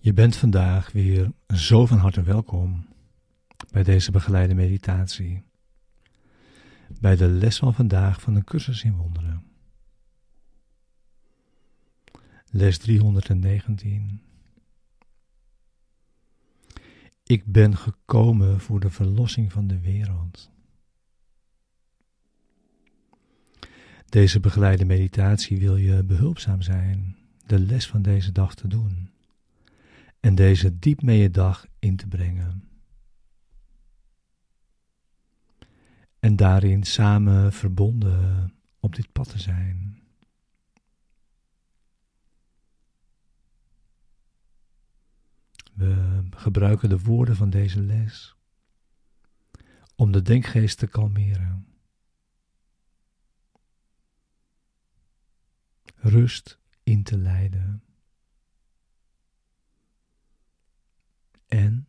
Je bent vandaag weer zo van harte welkom bij deze begeleide meditatie. Bij de les van vandaag van de cursus in wonderen. Les 319. Ik ben gekomen voor de verlossing van de wereld. Deze begeleide meditatie wil je behulpzaam zijn de les van deze dag te doen en deze diep mee je dag in te brengen. En daarin samen verbonden op dit pad te zijn. We gebruiken de woorden van deze les om de denkgeest te kalmeren. Rust in te leiden. En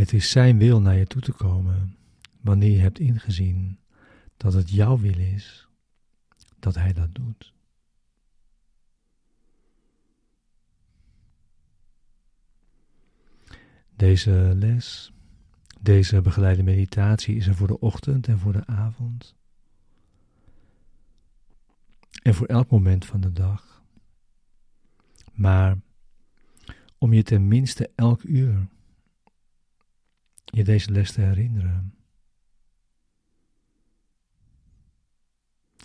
Het is Zijn wil naar je toe te komen wanneer je hebt ingezien dat het jouw wil is dat Hij dat doet. Deze les, deze begeleide meditatie is er voor de ochtend en voor de avond. En voor elk moment van de dag. Maar om je tenminste elk uur je deze les te herinneren.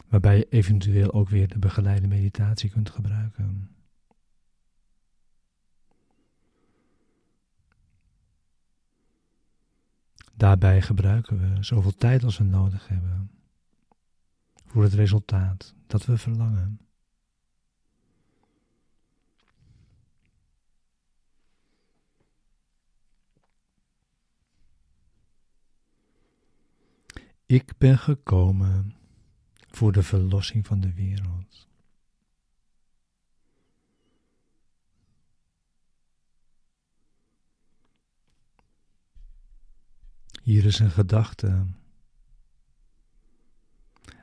Waarbij je eventueel ook weer de begeleide meditatie kunt gebruiken. Daarbij gebruiken we zoveel tijd als we nodig hebben voor het resultaat dat we verlangen. Ik ben gekomen voor de verlossing van de wereld. Hier is een gedachte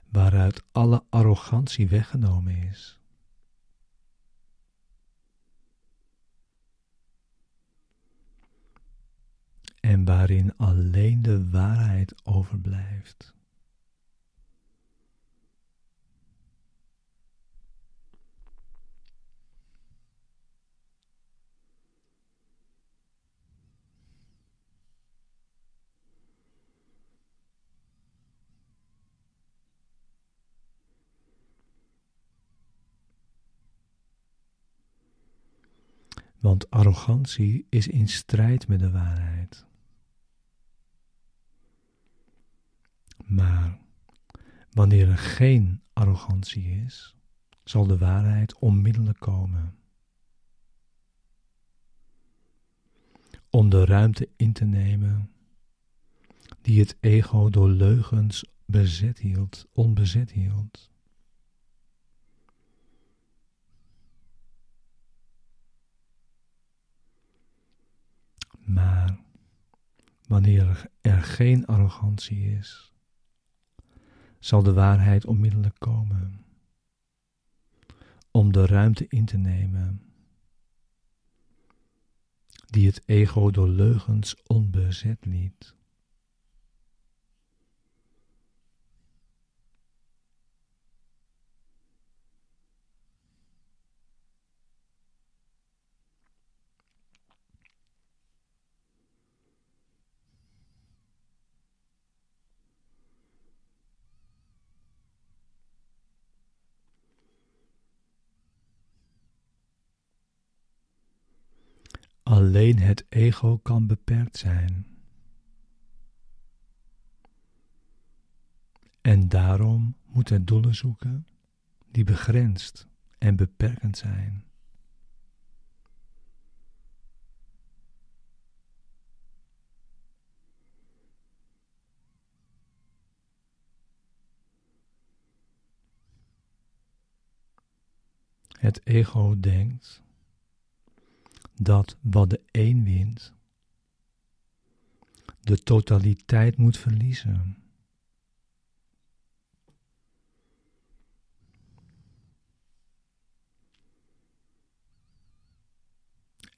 waaruit alle arrogantie weggenomen is. En waarin alleen de waarheid overblijft. Want arrogantie is in strijd met de waarheid. Maar wanneer er geen arrogantie is, zal de waarheid onmiddellijk komen. Om de ruimte in te nemen die het ego door leugens bezet hield, onbezet hield. Maar wanneer er geen arrogantie is, zal de waarheid onmiddellijk komen om de ruimte in te nemen die het ego door leugens onbezet liet. Alleen het ego kan beperkt zijn. En daarom moet het doelen zoeken die begrensd en beperkend zijn. Het ego denkt dat wat de een wint, de totaliteit moet verliezen.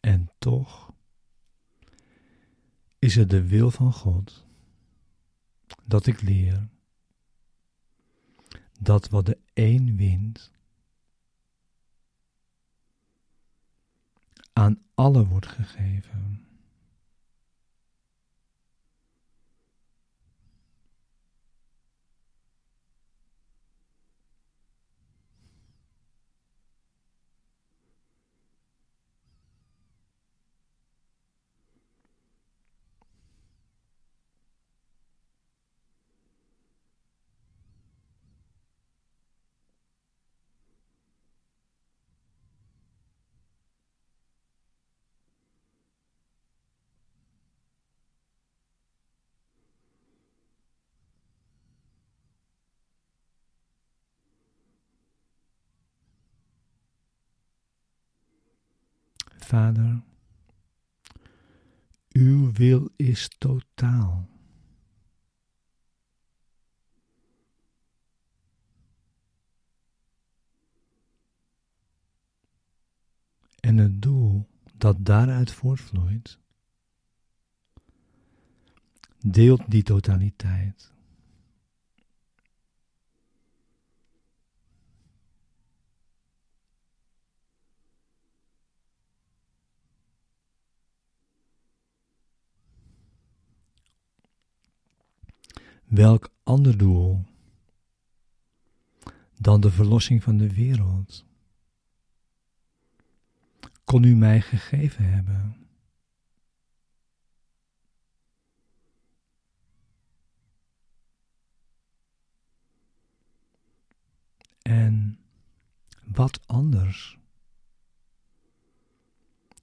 En toch is het de wil van God dat ik leer dat wat de een wint, aan alle wordt gegeven. Vader, uw wil is totaal. En het doel dat daaruit voortvloeit, deelt die totaliteit. Welk ander doel dan de verlossing van de wereld kon u mij gegeven hebben? En wat anders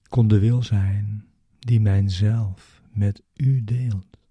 kon de wil zijn die mijzelf met u deelt?